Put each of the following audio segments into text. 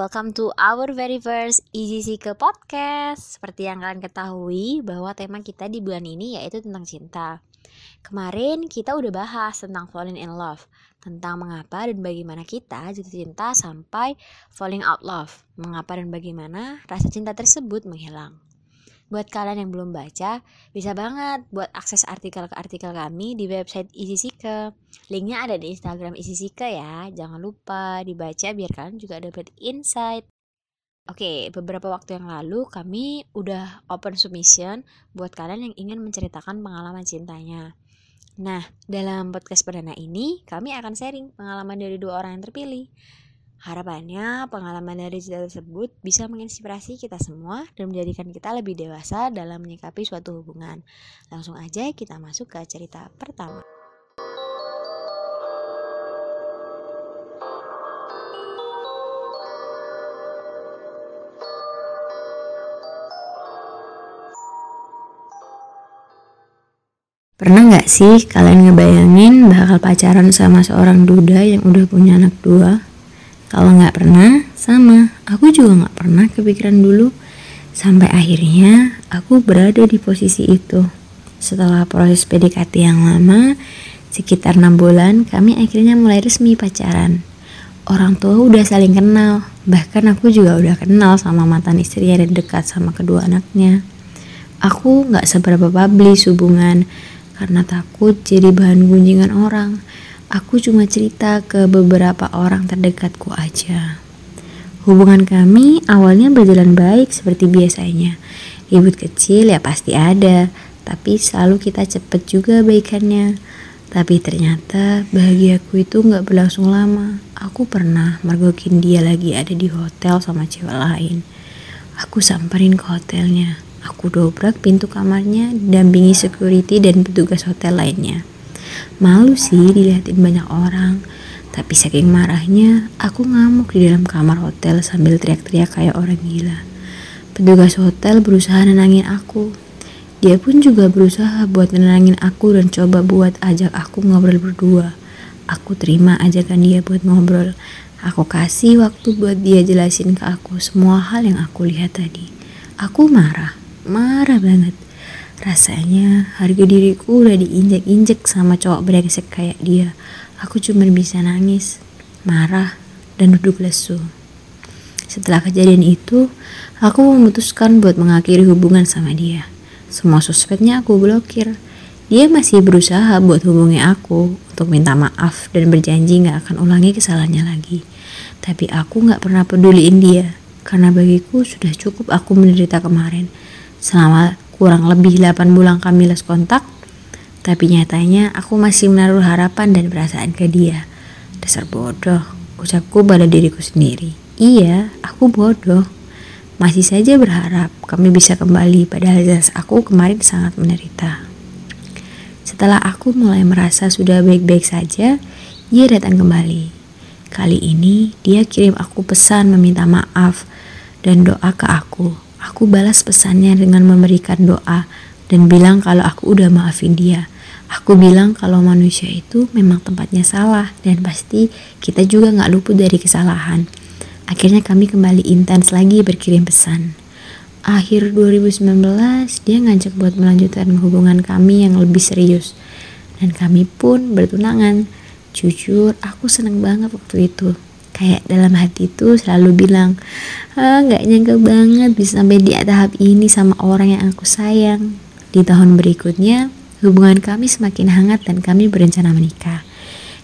welcome to our very first Easy Seeker Podcast. Seperti yang kalian ketahui bahwa tema kita di bulan ini yaitu tentang cinta. Kemarin kita udah bahas tentang falling in love. Tentang mengapa dan bagaimana kita jatuh cinta sampai falling out love. Mengapa dan bagaimana rasa cinta tersebut menghilang Buat kalian yang belum baca, bisa banget buat akses artikel-artikel kami di website Isi Sike. Linknya ada di Instagram Isi Sike ya. Jangan lupa dibaca biar kalian juga dapat insight. Oke, beberapa waktu yang lalu kami udah open submission buat kalian yang ingin menceritakan pengalaman cintanya. Nah, dalam podcast perdana ini, kami akan sharing pengalaman dari dua orang yang terpilih. Harapannya pengalaman dari cerita tersebut bisa menginspirasi kita semua dan menjadikan kita lebih dewasa dalam menyikapi suatu hubungan. Langsung aja kita masuk ke cerita pertama. Pernah nggak sih kalian ngebayangin bakal pacaran sama seorang duda yang udah punya anak dua? Kalau nggak pernah, sama. Aku juga nggak pernah kepikiran dulu. Sampai akhirnya aku berada di posisi itu. Setelah proses PDKT yang lama, sekitar enam bulan, kami akhirnya mulai resmi pacaran. Orang tua udah saling kenal, bahkan aku juga udah kenal sama mantan istri yang dekat sama kedua anaknya. Aku nggak seberapa publish hubungan karena takut jadi bahan gunjingan orang. Aku cuma cerita ke beberapa orang terdekatku aja. Hubungan kami awalnya berjalan baik seperti biasanya. Ribut kecil ya pasti ada, tapi selalu kita cepet juga baikannya. Tapi ternyata bahagiaku itu nggak berlangsung lama. Aku pernah mergokin dia lagi ada di hotel sama cewek lain. Aku samperin ke hotelnya. Aku dobrak pintu kamarnya, dampingi security dan petugas hotel lainnya. Malu sih dilihatin banyak orang, tapi saking marahnya, aku ngamuk di dalam kamar hotel sambil teriak-teriak kayak orang gila. Petugas hotel berusaha nenangin aku. Dia pun juga berusaha buat nenangin aku dan coba buat ajak aku ngobrol berdua. Aku terima ajakan dia buat ngobrol. Aku kasih waktu buat dia jelasin ke aku semua hal yang aku lihat tadi. Aku marah, marah banget. Rasanya harga diriku udah diinjek-injek sama cowok brengsek kayak dia. Aku cuma bisa nangis, marah, dan duduk lesu. Setelah kejadian itu, aku memutuskan buat mengakhiri hubungan sama dia. Semua suspeknya aku blokir. Dia masih berusaha buat hubungi aku untuk minta maaf dan berjanji gak akan ulangi kesalahannya lagi. Tapi aku gak pernah peduliin dia, karena bagiku sudah cukup aku menderita kemarin. Selama kurang lebih 8 bulan kami les kontak, tapi nyatanya aku masih menaruh harapan dan perasaan ke dia. Dasar bodoh, ucapku pada diriku sendiri. Iya, aku bodoh. Masih saja berharap kami bisa kembali padahal jelas aku kemarin sangat menderita. Setelah aku mulai merasa sudah baik-baik saja, ia datang kembali. Kali ini dia kirim aku pesan meminta maaf dan doa ke aku Aku balas pesannya dengan memberikan doa dan bilang kalau aku udah maafin dia. Aku bilang kalau manusia itu memang tempatnya salah dan pasti kita juga gak luput dari kesalahan. Akhirnya kami kembali intens lagi berkirim pesan. Akhir 2019 dia ngajak buat melanjutkan hubungan kami yang lebih serius. Dan kami pun bertunangan. Jujur aku seneng banget waktu itu kayak dalam hati itu selalu bilang ah nggak nyangka banget bisa sampai di tahap ini sama orang yang aku sayang di tahun berikutnya hubungan kami semakin hangat dan kami berencana menikah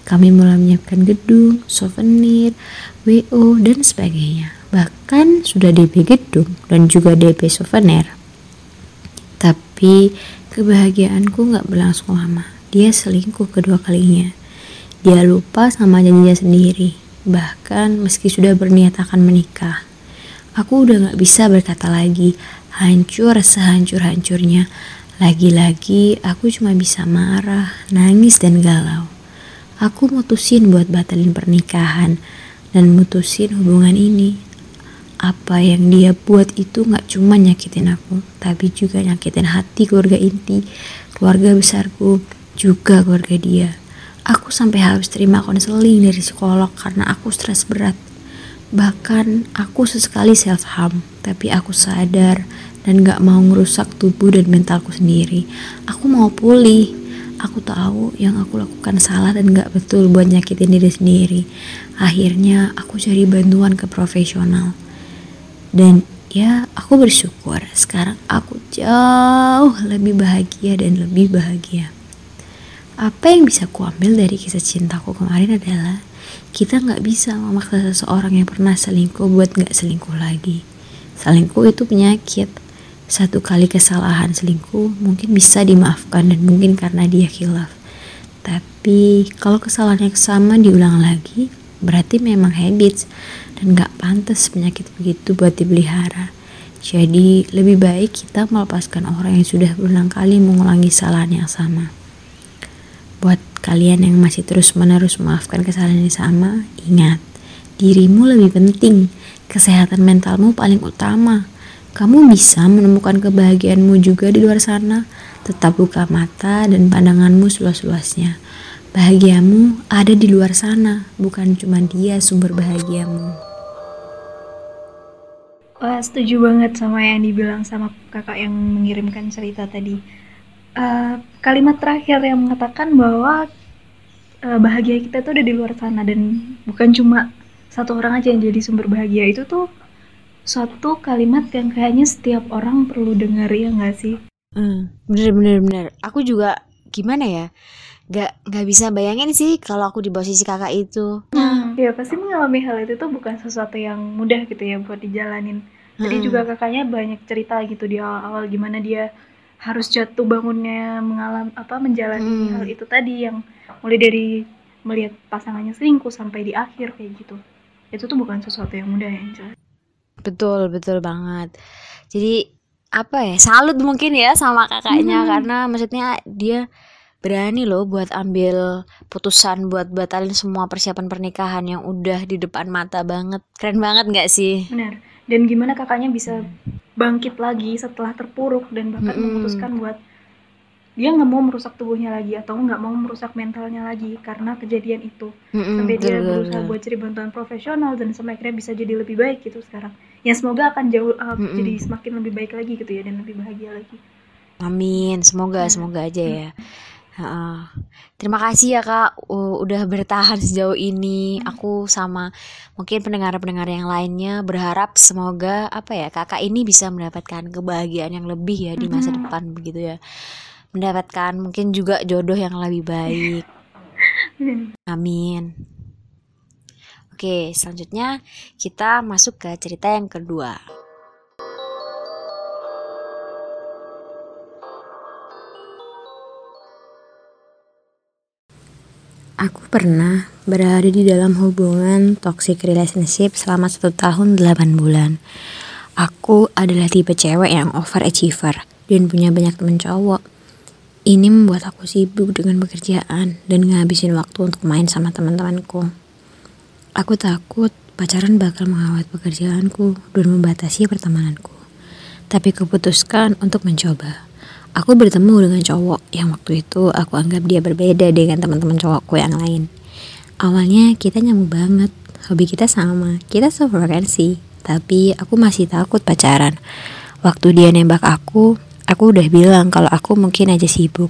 kami mulai menyiapkan gedung, souvenir, WO, dan sebagainya. Bahkan sudah DP gedung dan juga DP souvenir. Tapi kebahagiaanku nggak berlangsung lama. Dia selingkuh kedua kalinya. Dia lupa sama janjinya sendiri Bahkan meski sudah berniat akan menikah, aku udah gak bisa berkata lagi, hancur sehancur-hancurnya. Lagi-lagi aku cuma bisa marah, nangis, dan galau. Aku mutusin buat batalin pernikahan dan mutusin hubungan ini. Apa yang dia buat itu gak cuma nyakitin aku, tapi juga nyakitin hati keluarga inti, keluarga besarku, juga keluarga dia. Aku sampai harus terima konseling dari psikolog karena aku stres berat. Bahkan aku sesekali self harm, tapi aku sadar dan gak mau ngerusak tubuh dan mentalku sendiri. Aku mau pulih. Aku tahu yang aku lakukan salah dan gak betul buat nyakitin diri sendiri. Akhirnya aku cari bantuan ke profesional. Dan ya aku bersyukur sekarang aku jauh lebih bahagia dan lebih bahagia. Apa yang bisa kuambil dari kisah cintaku kemarin adalah kita nggak bisa memaksa seseorang yang pernah selingkuh buat nggak selingkuh lagi. Selingkuh itu penyakit. Satu kali kesalahan selingkuh mungkin bisa dimaafkan dan mungkin karena dia khilaf. Tapi kalau kesalahan yang sama diulang lagi, berarti memang habits dan nggak pantas penyakit begitu buat dipelihara. Jadi lebih baik kita melepaskan orang yang sudah berulang kali mengulangi kesalahan yang sama. Buat kalian yang masih terus-menerus memaafkan kesalahan yang sama, ingat, dirimu lebih penting. Kesehatan mentalmu paling utama. Kamu bisa menemukan kebahagiaanmu juga di luar sana. Tetap buka mata dan pandanganmu seluas-luasnya. Bahagiamu ada di luar sana, bukan cuma dia sumber bahagiamu. Wah, setuju banget sama yang dibilang sama kakak yang mengirimkan cerita tadi uh, kalimat terakhir yang mengatakan bahwa uh, bahagia kita tuh udah di luar sana dan bukan cuma satu orang aja yang jadi sumber bahagia itu tuh suatu kalimat yang kayaknya setiap orang perlu dengar ya nggak sih? Hmm, bener bener bener. Aku juga gimana ya? Gak nggak bisa bayangin sih kalau aku di posisi kakak itu. Hmm, ya pasti mengalami hal itu tuh bukan sesuatu yang mudah gitu ya buat dijalanin. Jadi hmm. juga kakaknya banyak cerita gitu di awal-awal gimana dia harus jatuh bangunnya mengalami apa menjalani hmm. hal itu tadi yang mulai dari melihat pasangannya selingkuh sampai di akhir kayak gitu. Itu tuh bukan sesuatu yang mudah ya Angel betul betul banget. Jadi apa ya salut mungkin ya sama kakaknya hmm. karena maksudnya dia berani loh buat ambil putusan buat batalin semua persiapan pernikahan yang udah di depan mata banget. Keren banget nggak sih? Benar dan gimana kakaknya bisa bangkit lagi setelah terpuruk dan bahkan mm -hmm. memutuskan buat dia nggak mau merusak tubuhnya lagi atau nggak mau merusak mentalnya lagi karena kejadian itu. Mm -hmm, sampai dia berusaha buat cari bantuan profesional dan sampai akhirnya bisa jadi lebih baik gitu sekarang. Ya semoga akan jauh uh, mm -hmm. jadi semakin lebih baik lagi gitu ya dan lebih bahagia lagi. Amin. Semoga semoga aja ya Uh, terima kasih ya kak uh, udah bertahan sejauh ini. Aku sama mungkin pendengar-pendengar yang lainnya berharap semoga apa ya kakak ini bisa mendapatkan kebahagiaan yang lebih ya di masa depan begitu ya. Mendapatkan mungkin juga jodoh yang lebih baik. Amin. Oke, selanjutnya kita masuk ke cerita yang kedua. Aku pernah berada di dalam hubungan toxic relationship selama satu tahun delapan bulan. Aku adalah tipe cewek yang overachiever dan punya banyak temen cowok. Ini membuat aku sibuk dengan pekerjaan dan ngabisin waktu untuk main sama teman-temanku. Aku takut pacaran bakal mengawet pekerjaanku dan membatasi pertemananku. Tapi keputuskan untuk mencoba. Aku bertemu dengan cowok yang waktu itu aku anggap dia berbeda dengan teman-teman cowokku yang lain. Awalnya kita nyambung banget, hobi kita sama, kita sefrekuensi, tapi aku masih takut pacaran. Waktu dia nembak aku, aku udah bilang kalau aku mungkin aja sibuk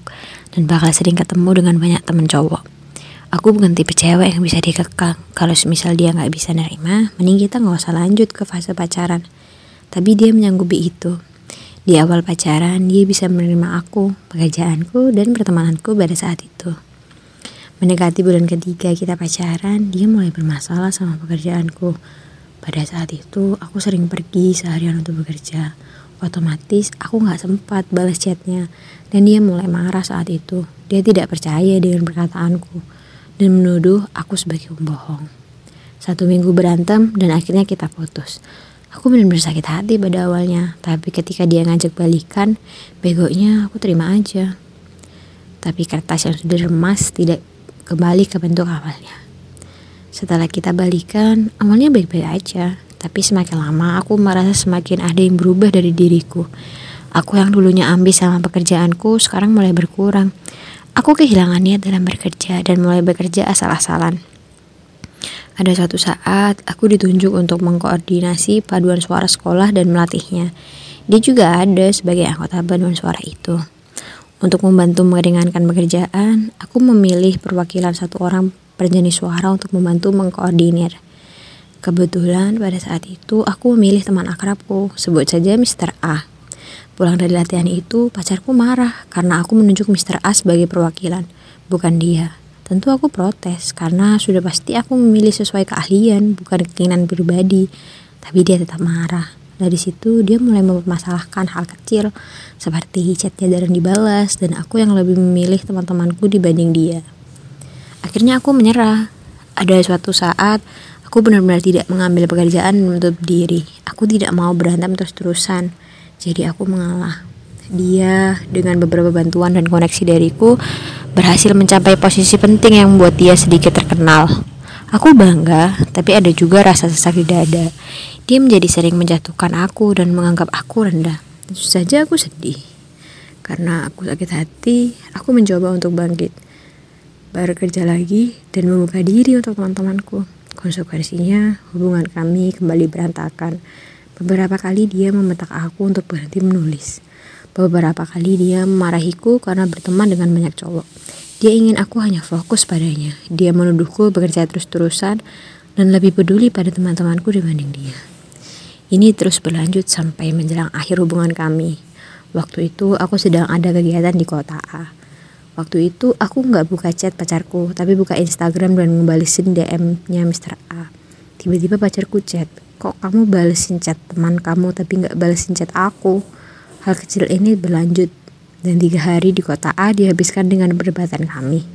dan bakal sering ketemu dengan banyak temen cowok. Aku bukan tipe cewek yang bisa dikekang. Kalau misal dia nggak bisa nerima, mending kita nggak usah lanjut ke fase pacaran. Tapi dia menyanggupi itu. Di awal pacaran, dia bisa menerima aku, pekerjaanku, dan pertemananku pada saat itu. Mendekati bulan ketiga kita pacaran, dia mulai bermasalah sama pekerjaanku. Pada saat itu, aku sering pergi seharian untuk bekerja. Otomatis, aku gak sempat balas chatnya, dan dia mulai marah saat itu. Dia tidak percaya dengan perkataanku, dan menuduh aku sebagai pembohong. Satu minggu berantem, dan akhirnya kita putus. Aku benar-benar sakit hati pada awalnya, tapi ketika dia ngajak balikan, begonya aku terima aja. Tapi kertas yang sudah remas tidak kembali ke bentuk awalnya. Setelah kita balikan, awalnya baik-baik aja, tapi semakin lama aku merasa semakin ada yang berubah dari diriku. Aku yang dulunya ambis sama pekerjaanku sekarang mulai berkurang. Aku kehilangan niat dalam bekerja dan mulai bekerja asal-asalan. Ada suatu saat aku ditunjuk untuk mengkoordinasi paduan suara sekolah dan melatihnya. Dia juga ada sebagai anggota paduan suara itu. Untuk membantu meringankan pekerjaan, aku memilih perwakilan satu orang perjenis suara untuk membantu mengkoordinir. Kebetulan pada saat itu aku memilih teman akrabku, sebut saja Mr. A. Pulang dari latihan itu, pacarku marah karena aku menunjuk Mr. A sebagai perwakilan, bukan dia. Tentu aku protes karena sudah pasti aku memilih sesuai keahlian, bukan keinginan pribadi. Tapi dia tetap marah. Dari situ dia mulai mempermasalahkan hal kecil seperti chatnya jarang dibalas dan aku yang lebih memilih teman-temanku dibanding dia. Akhirnya aku menyerah. Ada suatu saat aku benar-benar tidak mengambil pekerjaan menutup diri. Aku tidak mau berantem terus-terusan. Jadi aku mengalah. Dia dengan beberapa bantuan dan koneksi dariku berhasil mencapai posisi penting yang membuat dia sedikit terkenal. Aku bangga, tapi ada juga rasa sesak di dada. Dia menjadi sering menjatuhkan aku dan menganggap aku rendah. Tentu saja aku sedih. Karena aku sakit hati, aku mencoba untuk bangkit. Bekerja lagi dan membuka diri untuk teman-temanku. Konsekuensinya, hubungan kami kembali berantakan. Beberapa kali dia membentak aku untuk berhenti menulis. Beberapa kali dia memarahiku karena berteman dengan banyak cowok. Dia ingin aku hanya fokus padanya. Dia menuduhku bekerja terus-terusan dan lebih peduli pada teman-temanku dibanding dia. Ini terus berlanjut sampai menjelang akhir hubungan kami. Waktu itu aku sedang ada kegiatan di kota A. Waktu itu aku nggak buka chat pacarku, tapi buka Instagram dan ngebalesin DM-nya Mr. A. Tiba-tiba pacarku chat, kok kamu balesin chat teman kamu tapi nggak balesin chat aku? Hal kecil ini berlanjut dan tiga hari di kota A dihabiskan dengan perdebatan kami.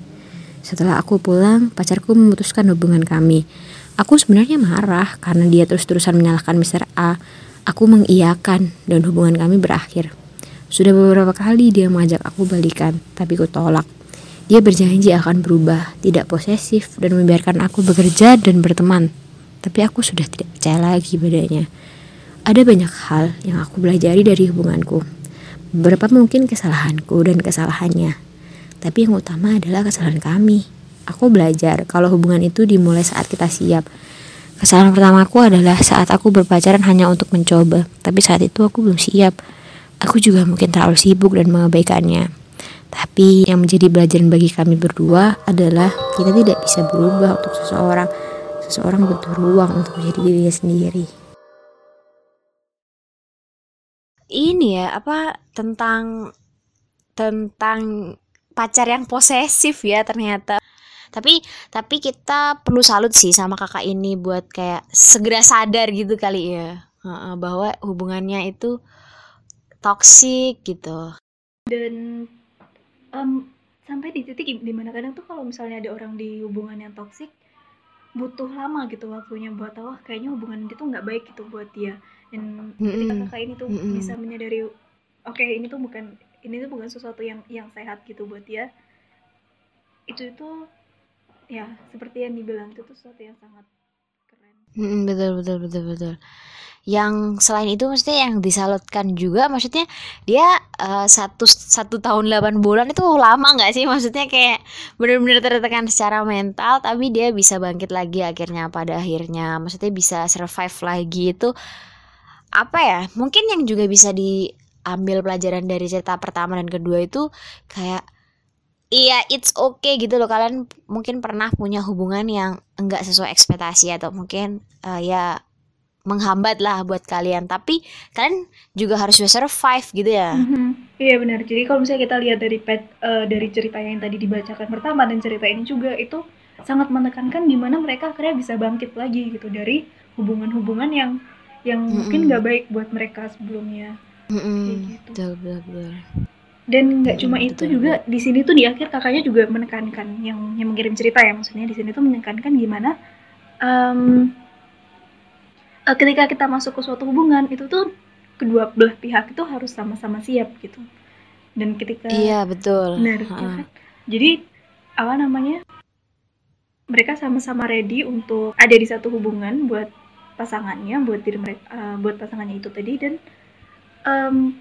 Setelah aku pulang, pacarku memutuskan hubungan kami. Aku sebenarnya marah karena dia terus-terusan menyalahkan Mr. A. Aku mengiyakan dan hubungan kami berakhir. Sudah beberapa kali dia mengajak aku balikan, tapi ku tolak. Dia berjanji akan berubah, tidak posesif, dan membiarkan aku bekerja dan berteman. Tapi aku sudah tidak percaya lagi padanya. Ada banyak hal yang aku pelajari dari hubunganku. Beberapa mungkin kesalahanku dan kesalahannya. Tapi yang utama adalah kesalahan kami. Aku belajar kalau hubungan itu dimulai saat kita siap. Kesalahan pertamaku adalah saat aku berpacaran hanya untuk mencoba, tapi saat itu aku belum siap. Aku juga mungkin terlalu sibuk dan mengabaikannya. Tapi yang menjadi pelajaran bagi kami berdua adalah kita tidak bisa berubah untuk seseorang. Seseorang butuh ruang untuk menjadi dirinya sendiri. Ini ya apa tentang tentang pacar yang posesif ya ternyata. Tapi tapi kita perlu salut sih sama kakak ini buat kayak segera sadar gitu kali ya. Bahwa hubungannya itu toksik gitu. Dan um, sampai di titik di mana kadang tuh kalau misalnya ada orang di hubungan yang toksik butuh lama gitu waktunya buat tahu kayaknya hubungan itu nggak baik gitu buat dia dan ketika kakak ini tuh mm-hmm. bisa menyadari oke okay, ini tuh bukan ini tuh bukan sesuatu yang yang sehat gitu buat dia itu itu ya seperti yang dibilang itu tuh sesuatu yang sangat keren. Mm, betul betul betul betul. Yang selain itu maksudnya yang disalutkan juga maksudnya dia uh, satu satu tahun 8 bulan itu lama nggak sih? Maksudnya kayak benar-benar tertekan secara mental tapi dia bisa bangkit lagi akhirnya pada akhirnya. Maksudnya bisa survive lagi itu apa ya mungkin yang juga bisa diambil pelajaran dari cerita pertama dan kedua itu kayak iya it's okay gitu loh. Kalian mungkin pernah punya hubungan yang enggak sesuai ekspektasi atau mungkin uh, ya menghambat lah buat kalian. Tapi kalian juga harus bisa survive gitu ya. Mm-hmm. iya benar. Jadi kalau misalnya kita lihat dari pet uh, dari cerita yang tadi dibacakan pertama dan cerita ini juga itu sangat menekankan gimana mereka akhirnya bisa bangkit lagi gitu dari hubungan-hubungan yang yang mm-hmm. mungkin nggak baik buat mereka sebelumnya mm-hmm. kayak gitu betul, betul, betul. dan nggak cuma mm, itu betul, juga di sini tuh di akhir kakaknya juga menekankan yang yang mengirim cerita ya maksudnya di sini tuh menekankan gimana um, ketika kita masuk ke suatu hubungan itu tuh kedua belah pihak itu harus sama-sama siap gitu dan ketika iya betul benar ya kan? jadi apa namanya mereka sama-sama ready untuk ada di satu hubungan buat pasangannya buat diri mereka uh, buat pasangannya itu tadi dan um,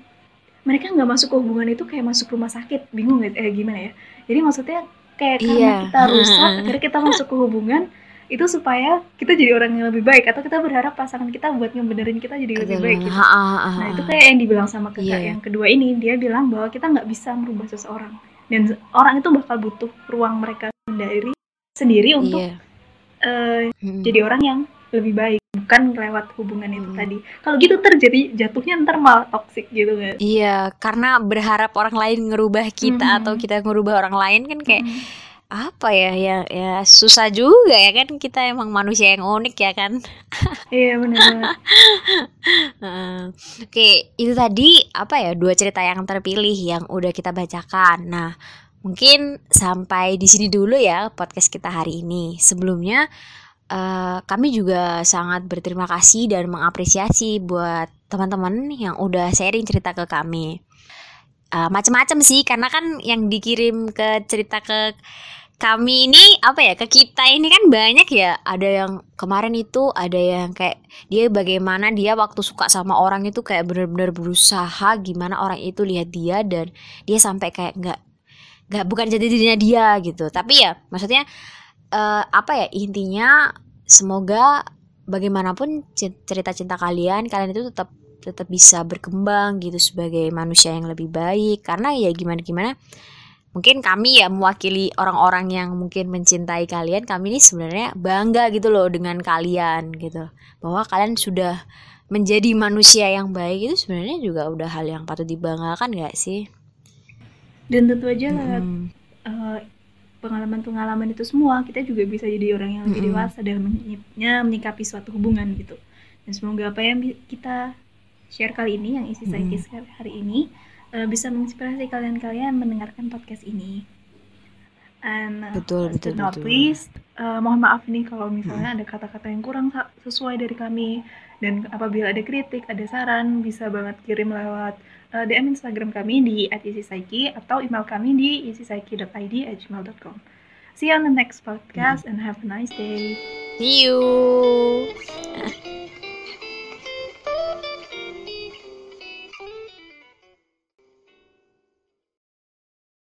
mereka nggak masuk ke hubungan itu kayak masuk rumah sakit bingung gak eh gimana ya jadi maksudnya kayak karena iya. kita rusak akhirnya kita masuk ke hubungan itu supaya kita jadi orang yang lebih baik atau kita berharap pasangan kita buat ngebenerin kita jadi lebih baik gitu. Nah itu kayak yang dibilang sama kakak Iya. yang kedua ini dia bilang bahwa kita nggak bisa merubah seseorang dan orang itu bakal butuh ruang mereka sendiri sendiri untuk Iya. eh, Mm-mm. jadi orang yang lebih baik bukan lewat hubungan itu Hmm. tadi kalau gitu terjadi jatuhnya ntar malah toxic gitu kan Iya, karena berharap orang lain ngerubah kita Mhm. atau kita ngerubah orang lain kan kayak Mm. apa ya ya ya susah juga ya kan kita emang manusia yang unik ya kan. iya benar. Oke, itu tadi apa ya dua cerita yang terpilih yang udah kita bacakan. Nah, mungkin sampai di sini dulu ya podcast kita hari ini. Sebelumnya eh, kami juga sangat berterima kasih dan mengapresiasi buat teman-teman yang udah sharing cerita ke kami. Eh, macam-macam sih karena kan yang dikirim ke cerita ke kami ini apa ya ke kita ini kan banyak ya ada yang kemarin itu ada yang kayak dia bagaimana dia waktu suka sama orang itu kayak benar-benar berusaha gimana orang itu lihat dia dan dia sampai kayak nggak nggak bukan jadi dirinya dia gitu tapi ya maksudnya eh, apa ya intinya semoga bagaimanapun cerita cinta kalian kalian itu tetap tetap bisa berkembang gitu sebagai manusia yang lebih baik. Karena ya gimana gimana mungkin kami ya mewakili orang-orang yang mungkin mencintai kalian kami ini sebenarnya bangga gitu loh dengan kalian gitu. Bahwa kalian sudah menjadi manusia yang baik itu sebenarnya juga udah hal yang patut dibanggakan gak sih? Dan tentu aja lewat Mm-mm. Pengalaman-pengalaman itu semua kita juga bisa jadi orang yang lebih Mm-mm. dewasa dalam menyik- menyikapi suatu hubungan gitu. Dan semoga apa yang kita share kali ini yang isi Mm-mm. Psyche hari ini eh, bisa menginspirasi kalian-kalian mendengarkan podcast ini. And uh, betul betul not betul. least eh, mohon maaf nih kalau misalnya ada kata-kata yang kurang sesuai dari kami dan apabila ada kritik ada saran bisa banget kirim lewat eh, DM Instagram kami di @isipsyche atau email kami di isipsyche.id@gmail.com. See you on the next podcast and have a nice day. see you